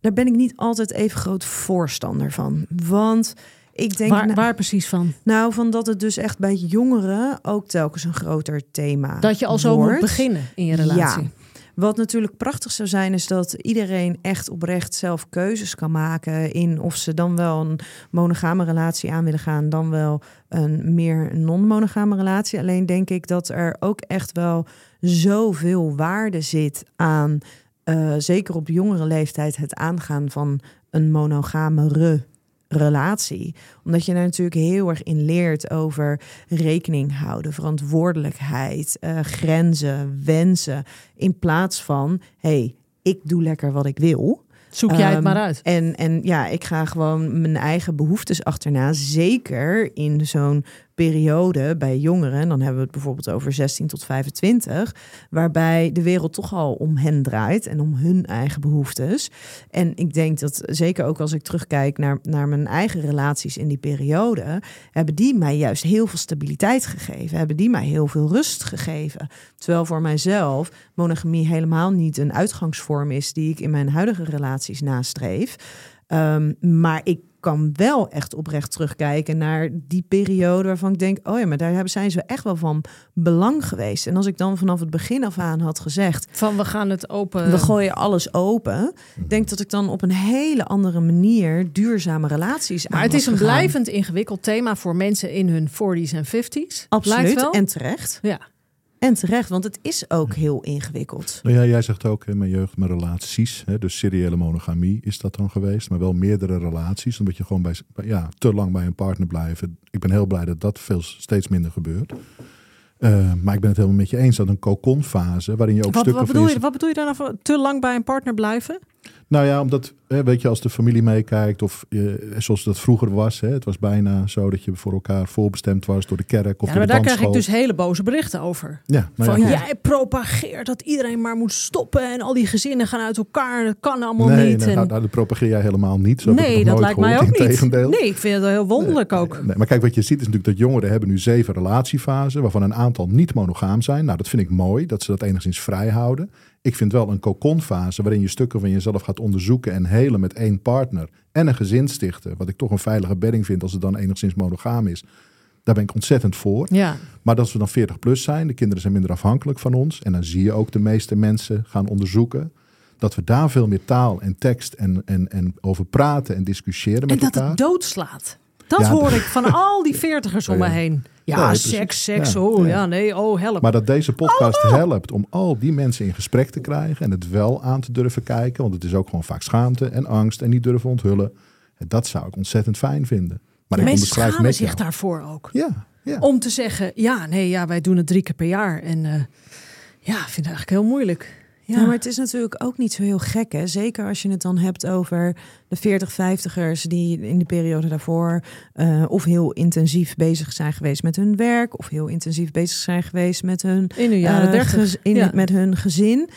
Daar ben ik niet altijd even groot voorstander van. Want ik denk, Waar, nou, waar precies van? nou, van dat het dus echt bij jongeren ook telkens een groter thema Dat je al zo wordt. moet beginnen in je relatie. Ja. Wat natuurlijk prachtig zou zijn, is dat iedereen echt oprecht zelf keuzes kan maken in of ze dan wel een monogame relatie aan willen gaan, dan wel een meer non-monogame relatie. Alleen denk ik dat er ook echt wel zoveel waarde zit aan, eh, zeker op jongere leeftijd, het aangaan van een monogamere relatie. Omdat je daar natuurlijk heel erg in leert over rekening houden, verantwoordelijkheid, eh, grenzen, wensen. In plaats van, hey, ik doe lekker wat ik wil. Zoek jij het Ehm, maar uit. En, en ja, ik ga gewoon mijn eigen behoeftes achterna. Zeker in zo'n periode bij jongeren. En dan hebben we het bijvoorbeeld over 16 tot 25. Waarbij de wereld toch al om hen draait en om hun eigen behoeftes. En ik denk dat zeker ook als ik terugkijk naar, naar mijn eigen relaties in die periode. Hebben die mij juist heel veel stabiliteit gegeven. Hebben die mij heel veel rust gegeven. Terwijl voor mijzelf monogamie helemaal niet een uitgangsvorm is die ik in mijn huidige relaties nastreef. Ehm, maar ik kan wel echt oprecht terugkijken naar die periode waarvan ik denk: oh ja, maar daar hebben, zijn ze echt wel van belang geweest. En als ik dan vanaf het begin af aan had gezegd: Van we gaan het open. we gooien alles open, denk dat ik dan op een hele andere manier duurzame relaties maar aan het is een gegaan. blijvend ingewikkeld thema voor mensen in hun 40s en 50s. Lijkt Absoluut wel. en terecht. Ja. En terecht, want het is ook heel ingewikkeld. Nou ja, jij zegt ook in mijn jeugd mijn relaties. Hè, dus seriële monogamie is dat dan geweest. Maar wel meerdere relaties. Omdat je gewoon bij, ja, te lang bij een partner blijven. Ik ben heel blij dat dat veel, steeds minder gebeurt. Uh, maar ik ben het helemaal met je eens dat een kokonfase waarin je ook wat, stukken wat bedoel van je, Wat bedoel je daar nou te lang bij een partner blijven? Nou ja, omdat, weet je, als de familie meekijkt, of zoals dat vroeger was, hè, het was bijna zo dat je voor elkaar voorbestemd was door de kerk of ja, maar de daar krijg ik dus hele boze berichten over. Ja, nou Van ja, jij propageert dat iedereen maar moet stoppen en al die gezinnen gaan uit elkaar. Dat kan allemaal nee, niet. nee, en- nou, nou, dat propageer jij helemaal niet. Zo nee, dat lijkt mij ook niet. Nee, ik vind het heel wonderlijk ook. Nee, maar kijk, wat je ziet is natuurlijk dat jongeren hebben nu zeven relatiefasen, waarvan een aantal niet monogaam zijn. Nou, dat vind ik mooi, dat ze dat enigszins vrij houden. Ik vind wel een kokonfase waarin je stukken van jezelf gaat onderzoeken en helen met één partner en een gezin stichten. Wat ik toch een veilige bedding vind als het dan enigszins monogaam is. Daar ben ik ontzettend voor. Ja, Maar dat we dan 40 plus zijn, de kinderen zijn minder afhankelijk van ons. En dan zie je ook de meeste mensen gaan onderzoeken. Dat we daar veel meer taal en tekst en, en, en over praten en discussiëren en met dat elkaar. het doodslaat. Dat Ja, hoor ik van al die veertigers om me heen. Ja, Nee, seks, seks, Ja. oh Ja. ja, nee, oh help. Maar dat deze podcast helpt om al die mensen in gesprek te krijgen en het wel aan te durven kijken. Want het is ook gewoon vaak schaamte en angst en niet durven onthullen. En dat zou ik ontzettend fijn vinden. Maar ik Mensen onderschrijf schamen met zich jou. daarvoor ook. Ja, ja. Om te zeggen, ja, nee, ja, wij doen het drie keer per jaar. En eh, ja, ik vind het eigenlijk heel moeilijk. Ja, Ja, maar het is natuurlijk ook niet zo heel gek. Hè? Zeker als je het dan hebt over de 40, 50ers die in de periode daarvoor eh, of heel intensief bezig zijn geweest met hun werk, of heel intensief bezig zijn geweest met hun, in de jaren dertig. gez- in- ja. met hun gezin.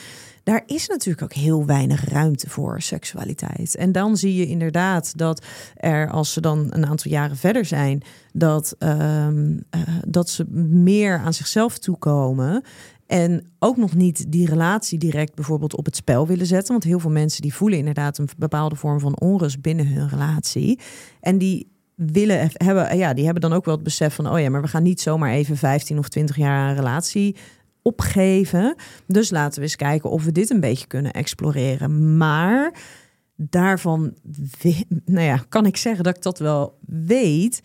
Daar is natuurlijk ook heel weinig ruimte voor seksualiteit. En dan zie je inderdaad dat er, als ze dan een aantal jaren verder zijn, dat, ehm, eh, dat ze meer aan zichzelf toekomen. En ook nog niet die relatie direct bijvoorbeeld op het spel willen zetten. Want heel veel mensen die voelen inderdaad een bepaalde vorm van onrust binnen hun relatie. En die willen hebben, ja, die hebben dan ook wel het besef van, oh ja, maar we gaan niet zomaar even 15 of 20 jaar een relatie opgeven. Dus laten we eens kijken of we dit een beetje kunnen exploreren. Maar daarvan, nou ja, kan ik zeggen dat ik dat wel weet.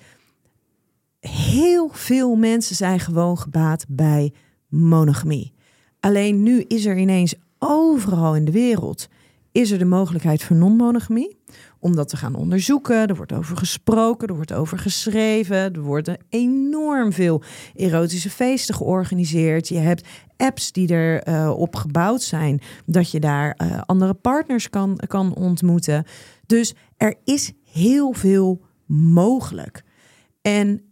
Heel veel mensen zijn gewoon gebaat bij monogamie. Alleen nu is er ineens overal in de wereld is er de mogelijkheid voor non-monogamie om dat te gaan onderzoeken. Er wordt over gesproken, er wordt over geschreven. Er worden enorm veel erotische feesten georganiseerd. Je hebt apps die er eh, op gebouwd zijn, dat je daar eh, andere partners kan, kan ontmoeten. Dus er is heel veel mogelijk. En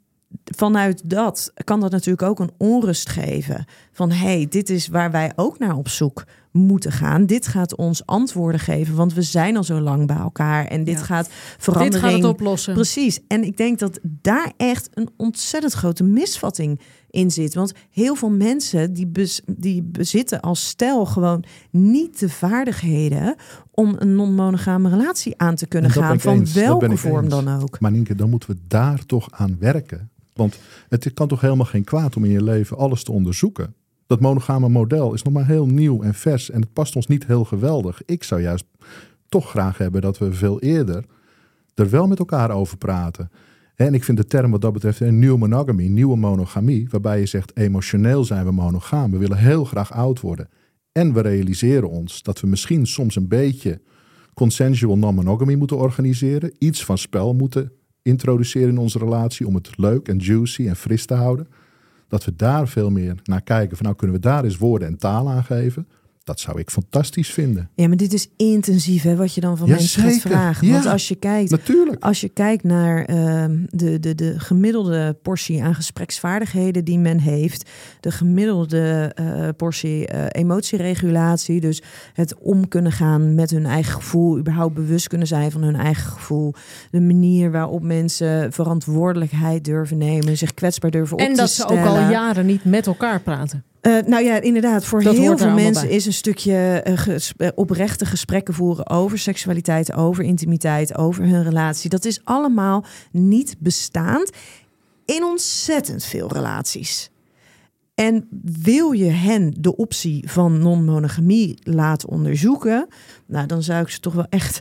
vanuit dat kan dat natuurlijk ook een onrust geven. Van hé, hey, dit is waar wij ook naar op zoek moeten gaan. Dit gaat ons antwoorden geven, want we zijn al zo lang bij elkaar. En dit Ja. gaat Dit verandering... gaat het oplossen. Precies. En ik denk dat daar echt een ontzettend grote misvatting in zit. Want heel veel mensen die, bez- die bezitten als stel gewoon niet de vaardigheden om een non-monogame relatie aan te kunnen gaan. Van welke vorm eens. dan ook. Maar Nienke, dan moeten we daar toch aan werken. Want het kan toch helemaal geen kwaad om in je leven alles te onderzoeken. Dat monogame model is nog maar heel nieuw en vers en het past ons niet heel geweldig. Ik zou juist toch graag hebben dat we veel eerder er wel met elkaar over praten. En ik vind de term wat dat betreft een nieuwe monogamy, nieuwe monogamie, waarbij je zegt emotioneel zijn we monogaam. We willen heel graag oud worden. En we realiseren ons dat we misschien soms een beetje consensual non-monogamy moeten organiseren. Iets van spel moeten introduceren in onze relatie om het leuk en juicy en fris te houden. Dat we daar veel meer naar kijken. Van nou kunnen we daar eens woorden en taal aan geven. Dat zou ik fantastisch vinden. Ja, maar dit is intensief, hè, wat je dan van Ja, mensen gaat zeker. vragen. Ja. Want als je kijkt, Natuurlijk. als je kijkt naar ehm, de, de, de gemiddelde portie aan gespreksvaardigheden die men heeft, de gemiddelde eh, portie eh, emotieregulatie, dus het om kunnen gaan met hun eigen gevoel, überhaupt bewust kunnen zijn van hun eigen gevoel, de manier waarop mensen verantwoordelijkheid durven nemen, zich kwetsbaar durven op En te dat ze ook al jaren niet met elkaar praten. Eh, nou ja, inderdaad. Voor Dat heel veel mensen bij. is een stukje eh, ges- eh, oprechte gesprekken voeren over seksualiteit, over intimiteit, over hun relatie. Dat is allemaal niet bestaand in ontzettend veel relaties. En wil je hen de optie van non-monogamie laten onderzoeken, nou dan zou ik ze toch wel echt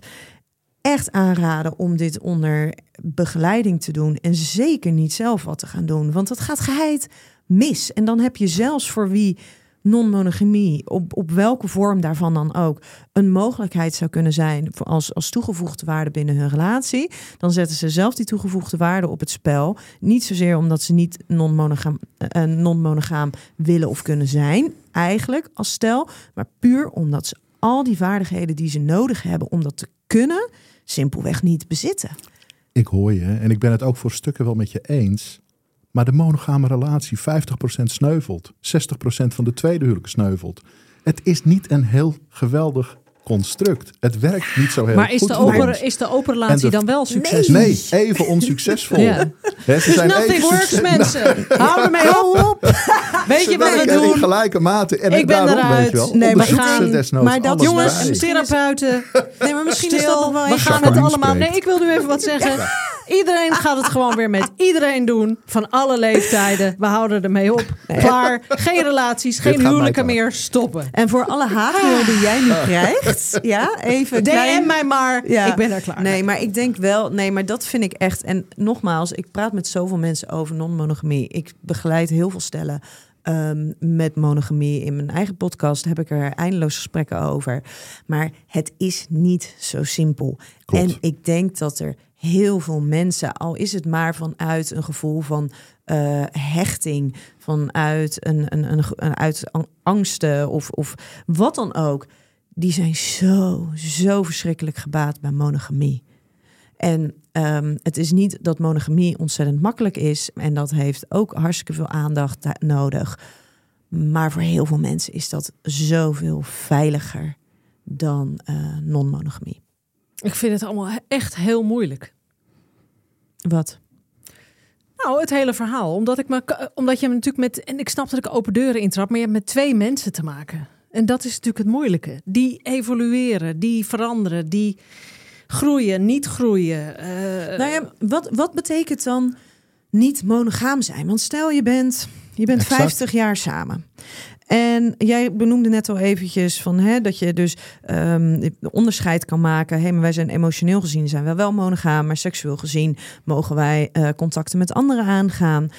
echt aanraden om dit onder begeleiding te doen. En zeker niet zelf wat te gaan doen. Want dat gaat geheid mis. En dan heb je zelfs voor wie non-monogamie, op, op welke vorm daarvan dan ook, een mogelijkheid zou kunnen zijn als, als toegevoegde waarde binnen hun relatie, dan zetten ze zelf die toegevoegde waarde op het spel. Niet zozeer omdat ze niet non-monogaam, uh, non-monogaam willen of kunnen zijn, eigenlijk als stel, maar puur omdat ze al die vaardigheden die ze nodig hebben om dat te kunnen, simpelweg niet bezitten. Ik hoor je en ik ben het ook voor stukken wel met je eens. Maar de monogame relatie, 50% sneuvelt. 60% van de tweede huwelijk sneuvelt. Het is niet een heel geweldig construct. Het werkt niet zo heel maar is goed de voor open, ons. is de open relatie de- dan wel succesvol? Nee, even onsuccesvol. Ja. Hè, ze Dus zijn nothing even works, succes- mensen. Hou ermee op. Weet je Ze wat we werken in doen? gelijke mate. En Ik ben daarom, eruit. Weet je wel, Nee, we onderzoek gaan- maar dat- Jongens, bij. therapeuten, Nee, maar misschien is dat stil. nog wel We gaan het allemaal... spreekt. Nee, ik wil nu even wat zeggen. Iedereen gaat het gewoon weer met iedereen doen. Van alle leeftijden. We houden ermee op. Klaar. Geen relaties, geen huwelijken meer. Stoppen. En voor alle haatmail die jij nu krijgt, ja, even klein- DM mij maar. Ja. Ik ben er klaar Nee, mee. maar ik denk wel, nee, maar dat vind ik echt. En nogmaals, ik praat met zoveel mensen over non-monogamie. Ik begeleid heel veel stellen ehm, met monogamie. In mijn eigen podcast heb ik er eindeloos gesprekken over. Maar het is niet zo simpel. Klopt. En ik denk dat er heel veel mensen, al is het maar vanuit een gevoel van eh, hechting, vanuit een, een, een, een uit ang- angsten of, of wat dan ook, die zijn zo, zo verschrikkelijk gebaat bij monogamie. En ehm, het is niet dat monogamie ontzettend makkelijk is. En dat heeft ook hartstikke veel aandacht da- nodig. Maar voor heel veel mensen is dat zoveel veiliger dan eh, non-monogamie. Ik vind het allemaal echt heel moeilijk. Wat? Nou, het hele verhaal. Omdat, ik me, omdat je natuurlijk met... En ik snap dat ik open deuren intrap. Maar je hebt met twee mensen te maken. En dat is natuurlijk het moeilijke. Die evolueren, die veranderen, die groeien, niet groeien. Eh, nou ja, wat, wat betekent dan niet monogaam zijn? Want stel je bent, je bent Exact. 50 jaar samen. En jij benoemde net al eventjes van hè, dat je dus ehm, onderscheid kan maken. Hé, maar wij zijn emotioneel gezien zijn we wel monogaam, maar seksueel gezien mogen wij eh, contacten met anderen aangaan.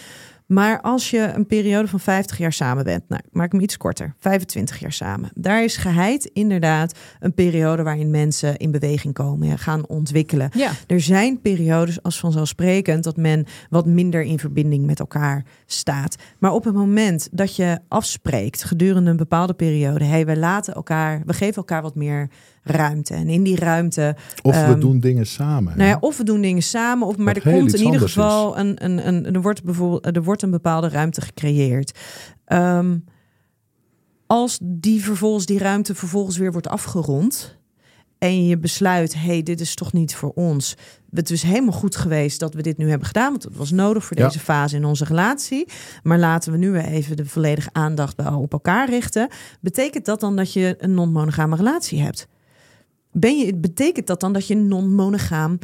Maar als je een periode van 50 jaar samen bent, nou, ik maak hem iets korter, 25 jaar samen. Daar is geheid inderdaad een periode waarin mensen in beweging komen en gaan ontwikkelen. ja. Er zijn periodes als vanzelfsprekend dat men wat minder in verbinding met elkaar staat. Maar op het moment dat je afspreekt gedurende een bepaalde periode, hey, we laten elkaar, we geven elkaar wat meer ruimte. En in die ruimte, Of we Ehm, doen dingen samen. nou ja, of we doen dingen samen, of maar er komt in ieder geval een, een, een, er wordt bijvoorbeeld er wordt een bepaalde ruimte gecreëerd. Ehm, als die vervolgens die ruimte vervolgens weer wordt afgerond en je besluit, hey, dit is toch niet voor ons. Het is helemaal goed geweest dat we dit nu hebben gedaan, want het was nodig voor Ja. deze fase in onze relatie. Maar laten we nu weer even de volledige aandacht op elkaar richten. Betekent dat dan dat je een non-monogame relatie hebt? Ben je, betekent dat dan dat je non-monogaam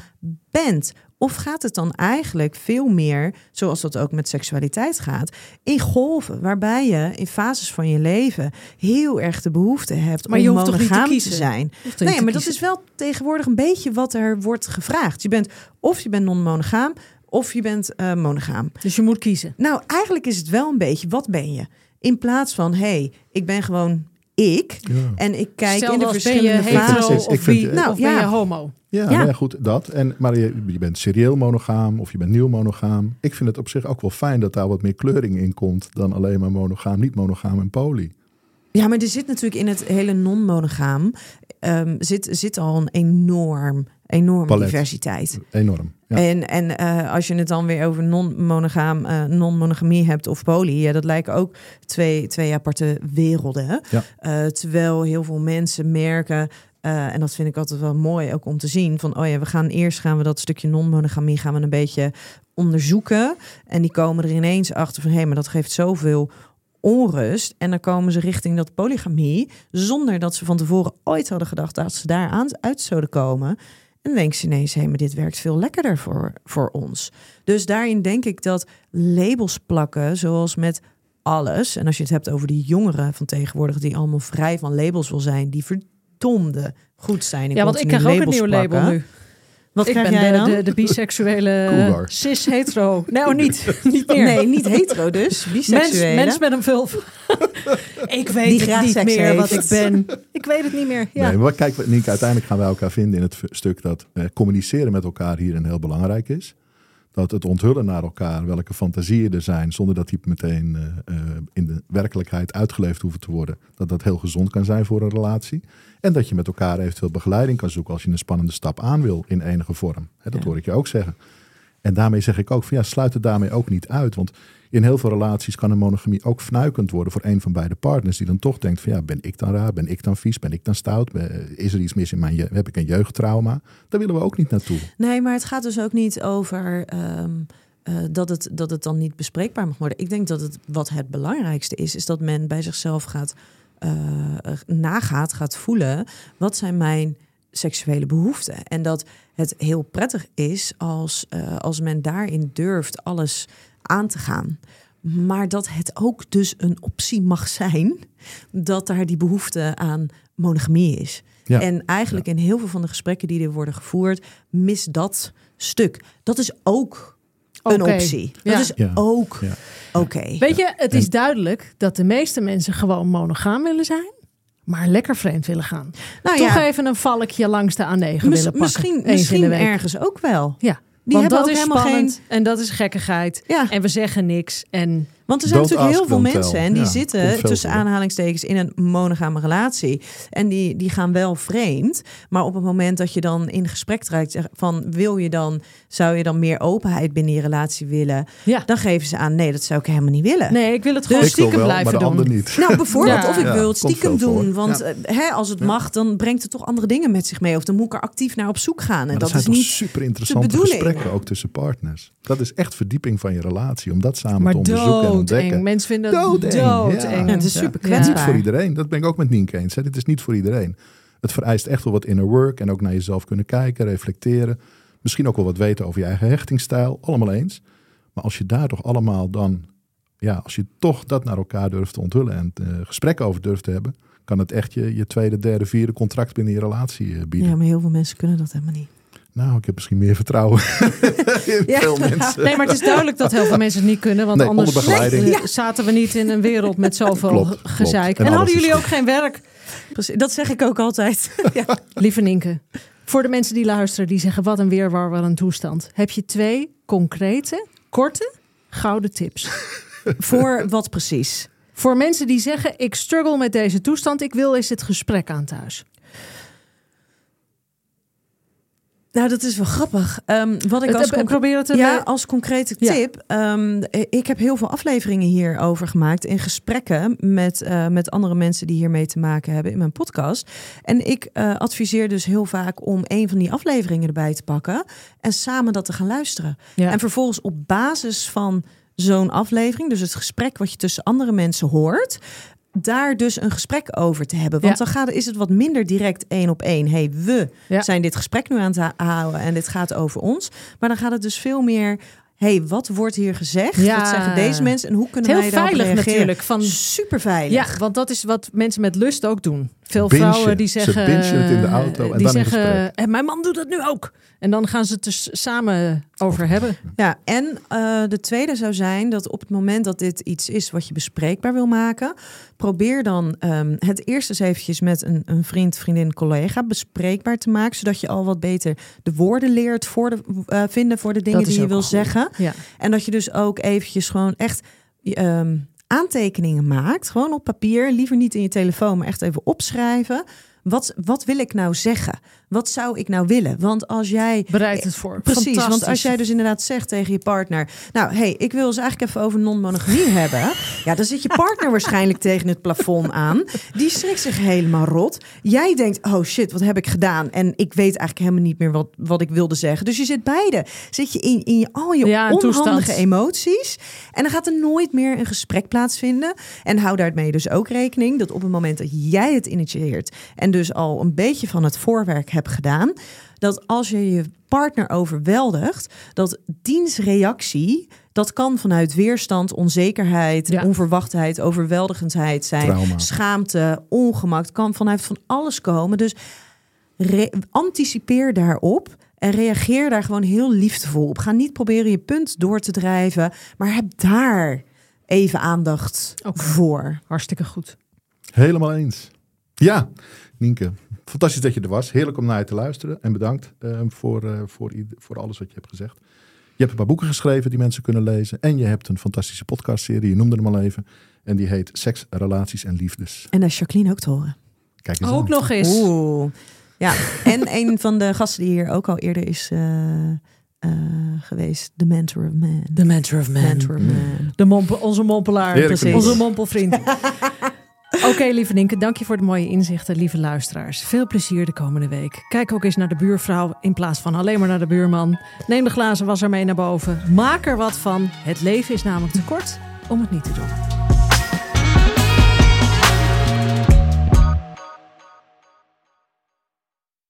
bent? Of gaat het dan eigenlijk veel meer, zoals dat ook met seksualiteit gaat, in golven, waarbij je in fases van je leven heel erg de behoefte hebt Maar om je hoeft toch niet te monogaam te, zijn? Nee, te maar dat is wel tegenwoordig een beetje wat er wordt gevraagd. Je bent of je bent non-monogaam of je bent eh, monogaam. Dus je moet kiezen. Nou, eigenlijk is het wel een beetje wat ben je? In plaats van hey, ik ben gewoon ik Ja. en ik kijk Stel in de verschillende hetero fases. Ik of, vind- wie, Nou, of ben ja. je homo. Ja, Ja. nou ja, goed, dat. En, maar je, je bent serieel monogaam of je bent nieuw monogaam. Ik vind het op zich ook wel fijn dat daar wat meer kleuring in komt dan alleen maar monogaam, niet monogaam en poly. Ja, maar er zit natuurlijk in het hele non-monogaam ehm, zit, zit al een enorm, enorme Palet. diversiteit. Enorm. Ja. En, en eh, als je het dan weer over non-monogaam, eh, non-monogamie hebt of poly, ja, dat lijken ook twee, twee aparte werelden. Ja. Eh, terwijl heel veel mensen merken, en dat vind ik altijd wel mooi ook om te zien, van oh ja, we gaan eerst gaan we dat stukje non-monogamie gaan we een beetje onderzoeken. En die komen er ineens achter van hé, maar dat geeft zoveel onrust. En dan komen ze richting dat polygamie, zonder dat ze van tevoren ooit hadden gedacht dat ze daar aan uit zouden komen. En dan denken ze ineens, hé, maar dit werkt veel lekkerder voor, voor ons. Dus daarin denk ik dat labels plakken, zoals met alles. En als je het hebt over die jongeren van tegenwoordig, die allemaal vrij van labels wil zijn, die verdomde goed zijn. in Ja, want ik krijg ook een nieuw label nu. Wat ik krijg ben jij de, dan? de, de biseksuele Cougar. cis-hetero. Nou, niet. Niet meer. Nee, niet hetero dus. Mens, Biseksuele. mens met een vulva. ik weet Die het graag niet seks meer wat ik heeft. ben. Ik weet het niet meer. Ja. Nee, maar kijk, Nienke, uiteindelijk gaan wij elkaar vinden in het stuk dat eh, communiceren met elkaar hierin heel belangrijk is. Dat het onthullen naar elkaar welke fantasieën er zijn, zonder dat die meteen eh, eh, in de werkelijkheid uitgeleefd hoeven te worden. Dat dat heel gezond kan zijn voor een relatie. En dat je met elkaar eventueel begeleiding kan zoeken als je een spannende stap aan wil in enige vorm. Dat Ja. hoor ik je ook zeggen. En daarmee zeg ik ook van ja, sluit het daarmee ook niet uit. Want in heel veel relaties kan een monogamie ook fnuikend worden voor een van beide partners. Die dan toch denkt van ja, ben ik dan raar? Ben ik dan vies? Ben ik dan stout? Ben- Is er iets mis in mijn je- Heb ik een jeugdtrauma? Daar willen we ook niet naartoe. Nee, maar het gaat dus ook niet over ehm, eh, dat, het, dat het dan niet bespreekbaar mag worden. Ik denk dat het wat het belangrijkste is, is dat men bij zichzelf gaat eh, nagaat, gaat voelen. Wat zijn mijn seksuele behoeften? En dat het heel prettig is als, eh, als men daarin durft alles aan te gaan. Maar dat het ook dus een optie mag zijn dat daar die behoefte aan monogamie is. Ja. En eigenlijk in heel veel van de gesprekken die er worden gevoerd, mis dat stuk. Dat is ook een Oké. optie. Dat Ja. is Ja. ook Ja. oké. Weet je, het is duidelijk dat de meeste mensen gewoon monogaam willen zijn. Maar lekker vreemd willen gaan. Nou Toch ja, even een valkje langs de A9 mis- willen pakken. misschien, misschien ergens ook wel. Ja, Die want hebben dat ook is helemaal spannend geen. en dat is gekkigheid. Ja, En we zeggen niks. En want er zijn Don't natuurlijk heel veel mensen tell. en die Ja, zitten tussen aanhalingstekens in een monogame relatie. En die, die gaan wel vreemd. Maar op het moment dat je dan in gesprek trekt van wil je dan, zou je dan meer openheid binnen je relatie willen? ja, Dan geven ze aan nee, dat zou ik helemaal niet willen. nee, ik wil het gewoon wil stiekem wel, maar blijven de doen. niet. Nou, bijvoorbeeld, Ja. of ik Ja, wil het stiekem doen. Want Ja. eh, hè, als het mag, dan brengt het toch andere dingen met zich mee. Of dan moet ik er actief naar op zoek gaan. En dat, dat zijn is toch niet. super interessante gesprekken ook tussen partners. Dat is echt verdieping van je relatie. Om dat samen Maar te onderzoeken. Ontdekken. Mensen vinden het Doodeng, doodeng. Ja, het is super Ja. kwetsbaar. Niet voor iedereen. Dat ben ik ook met Nienke eens. Hè. Dit is niet voor iedereen. Het vereist echt wel wat inner work. En ook naar jezelf kunnen kijken, reflecteren. Misschien ook wel wat weten over je eigen hechtingsstijl. Allemaal eens. Maar als je daar toch allemaal dan... Ja, als je toch dat naar elkaar durft te onthullen... en eh, gesprekken over durft te hebben... kan het echt je, je tweede, derde, vierde contract binnen je relatie eh, bieden. Ja, maar heel veel mensen kunnen dat helemaal niet. Nou, ik heb misschien meer vertrouwen in Ja. veel mensen. Nee, maar het is duidelijk dat heel veel mensen het niet kunnen. Want Nee, anders zaten we niet in een wereld met zoveel Klopt, klopt. gezeik. En hadden jullie ook geen werk? Dat zeg ik ook altijd. ja. Lieve Nienke, voor de mensen die luisteren, die zeggen wat een weerwar, wat een toestand. Heb je twee concrete, korte, gouden tips? Voor wat precies? Voor mensen die zeggen, ik struggle met deze toestand, ik wil eens het gesprek aan thuis. Nou, dat is wel grappig. Ehm, wat ik als probeer een, ja, als concrete Ja. tip. ehm, ik heb heel veel afleveringen hierover gemaakt in gesprekken met, eh, met andere mensen die hiermee te maken hebben in mijn podcast. En ik eh, adviseer dus heel vaak om een van die afleveringen erbij te pakken en samen dat te gaan luisteren. Ja. En vervolgens op basis van zo'n aflevering, dus het gesprek wat je tussen andere mensen hoort, daar dus een gesprek over te hebben. Want Ja. dan gaat, is het wat minder direct één op één. hey, we Ja. zijn dit gesprek nu aan het houden en dit gaat over ons. Maar dan gaat het dus veel meer. hey, wat wordt hier gezegd? Ja. Wat zeggen deze mensen en hoe kunnen heel wij daarop veilig reageren? natuurlijk. Van, Super veilig. ja, want dat is wat mensen met lust ook doen. Veel Bingen. vrouwen die Ze zeggen... bingen het in de auto en die dan in zeggen. "Eh, mijn man doet dat nu ook. En dan gaan ze het dus samen over hebben. Ja, en eh, de tweede zou zijn dat op het moment dat dit iets is wat je bespreekbaar wil maken, probeer dan ehm, het eerst eens eventjes met een, een vriend, vriendin, collega bespreekbaar te maken, zodat je al wat beter de woorden leert voor de, eh, vinden voor de dingen die je wil zeggen. Ja. En dat je dus ook eventjes gewoon echt ehm, aantekeningen maakt, gewoon op papier, liever niet in je telefoon, maar echt even opschrijven. Wat, wat wil ik nou zeggen? Wat zou ik nou willen? Want als jij Bereid het voor. Precies, want als jij dus inderdaad zegt tegen je partner... nou, hey, ik wil eens eigenlijk even over non-monogamie hebben... ja, dan zit je partner waarschijnlijk tegen het plafond aan. Die schrikt zich helemaal rot. Jij denkt, oh shit, wat heb ik gedaan? En ik weet eigenlijk helemaal niet meer wat, wat ik wilde zeggen. Dus je zit beide. Zit je in, in je, al je Ja, onhandige toestand. emoties... en dan gaat er nooit meer een gesprek plaatsvinden. En hou daarmee dus ook rekening... dat op het moment dat jij het initieert... en dus al een beetje van het voorwerk hebt gedaan... dat als je je partner overweldigt, dat dienstreactie, dat kan vanuit weerstand, onzekerheid, Ja. onverwachtheid, overweldigendheid zijn, Trauma. schaamte, ongemak, kan vanuit van alles komen. Dus anticipeer daarop En reageer daar gewoon heel liefdevol op. Ga niet proberen je punt door te drijven, maar heb daar even aandacht voor. Hartstikke goed. Helemaal eens. Ja, Nienke, fantastisch dat je er was. Heerlijk om naar je te luisteren. En bedankt eh, voor, eh, voor, voor alles wat je hebt gezegd. Je hebt een paar boeken geschreven die mensen kunnen lezen. En je hebt een fantastische podcastserie, je noemde hem al even. En die heet Seks, Relaties en Liefdes. En daar is Jacqueline ook te horen. Kijk eens Ook aan. nog eens. Oeh. Ja, en een van de gasten die hier ook al eerder is eh, eh, geweest, The Mentor of Man. The Mentor of Man. Mentor of Man. De mompel, onze mompelaar. Precies. Onze mompelvriend. Oké, lieve Nienke, dank je voor de mooie inzichten, lieve luisteraars. Veel plezier de komende week. Kijk ook eens naar de buurvrouw in plaats van alleen maar naar de buurman. Neem de glazen wasser mee naar boven. Maak er wat van. Het leven is namelijk te kort om het niet te doen.